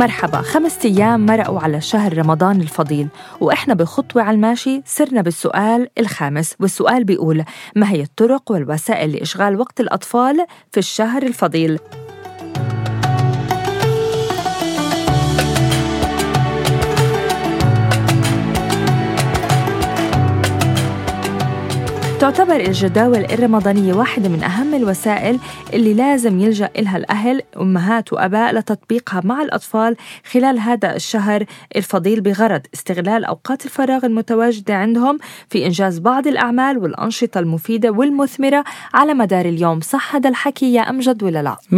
مرحبا خمس أيام مرقوا على شهر رمضان الفضيل وإحنا بخطوة على الماشي سرنا بالسؤال الخامس والسؤال بيقول ما هي الطرق والوسائل لإشغال وقت الأطفال في الشهر الفضيل؟ تعتبر الجداول الرمضانية واحدة من أهم الوسائل اللي لازم يلجأ إلها الأهل أمهات وأباء لتطبيقها مع الأطفال خلال هذا الشهر الفضيل بغرض استغلال أوقات الفراغ المتواجدة عندهم في إنجاز بعض الأعمال والأنشطة المفيدة والمثمرة على مدار اليوم صح هذا الحكي يا أمجد ولا لا؟ 100%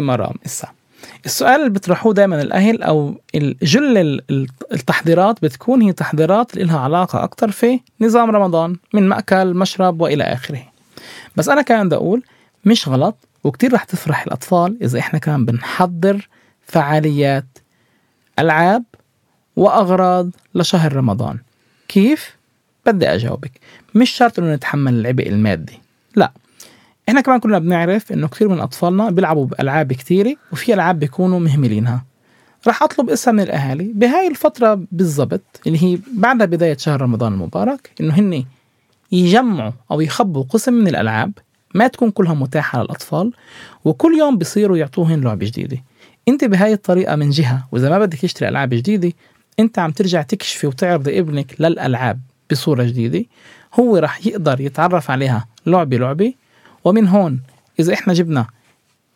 مرام إسا السؤال اللي بيطرحوه دائما الأهل أو جل التحضيرات بتكون هي تحضيرات لها علاقة أكثر في نظام رمضان من مأكل مشرب وإلى آخره. بس أنا كمان بدي أقول مش غلط وكتير رح تفرح الأطفال إذا إحنا كمان بنحضر فعاليات ألعاب وأغراض لشهر رمضان. كيف؟ بدي أجاوبك. مش شرط إنه نتحمل العبء المادي. لا. إحنا كمان كلنا بنعرف إنه كثير من أطفالنا بيلعبوا بألعاب كثيره وفي ألعاب بيكونوا مهملينها. راح أطلب اسها من الأهالي بهاي الفترة بالضبط اللي هي بعد بداية شهر رمضان المبارك إنه هن يجمعوا أو يخبوا قسم من الألعاب ما تكون كلها متاحة للأطفال وكل يوم بيصيروا يعطوهن لعبة جديدة. أنت بهاي الطريقة من جهة وإذا ما بدك تشتري ألعاب جديدة أنت عم ترجع تكشفي وتعرضي ابنك للألعاب بصورة جديدة هو راح يقدر يتعرف عليها لعبة لعبة ومن هون إذا إحنا جبنا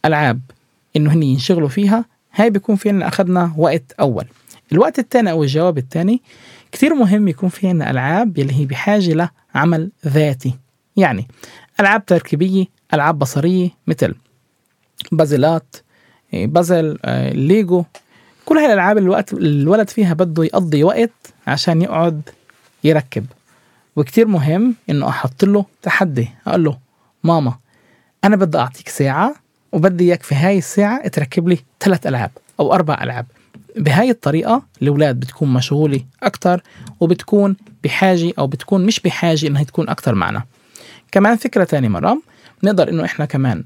ألعاب إنه هن ينشغلوا فيها هاي بيكون في عنا أخذنا وقت أول. الوقت الثاني أو الجواب الثاني كثير مهم يكون في عنا ألعاب يلي هي بحاجة لعمل ذاتي. يعني ألعاب تركيبية ألعاب بصرية مثل بازلات بازل ليجو. كل هاي الألعاب الوقت الولد فيها بده يقضي وقت عشان يقعد يركب. وكتير مهم إنه أحط له تحدي. أقول له ماما أنا بدي أعطيك ساعة وبدي إياك في هاي الساعة تركب لي ثلاث ألعاب أو أربع ألعاب. بهاي الطريقة الأولاد بتكون مشغولة أكتر وبتكون بحاجة أو بتكون مش بحاجة إنها تكون أكتر معنا. كمان فكرة تانية مرة نقدر إنه إحنا كمان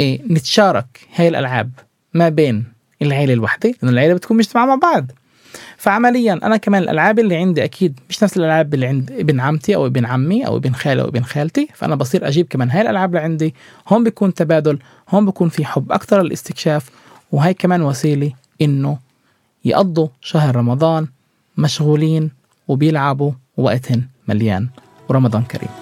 إيه نتشارك هاي الألعاب ما بين العيلة الوحدة لأنه العيلة بتكون مجتمعة مع بعض. فعمليا أنا كمان الألعاب اللي عندي أكيد مش نفس الألعاب اللي عند ابن عمتي أو ابن عمي أو ابن خالي أو ابن خالتي فأنا بصير أجيب كمان هاي الألعاب اللي عندي. هون بيكون تبادل هون بيكون في حب أكثر للاستكشاف وهي كمان وسيلة إنه يقضوا شهر رمضان مشغولين وبيلعبوا وقتهم مليان. ورمضان كريم.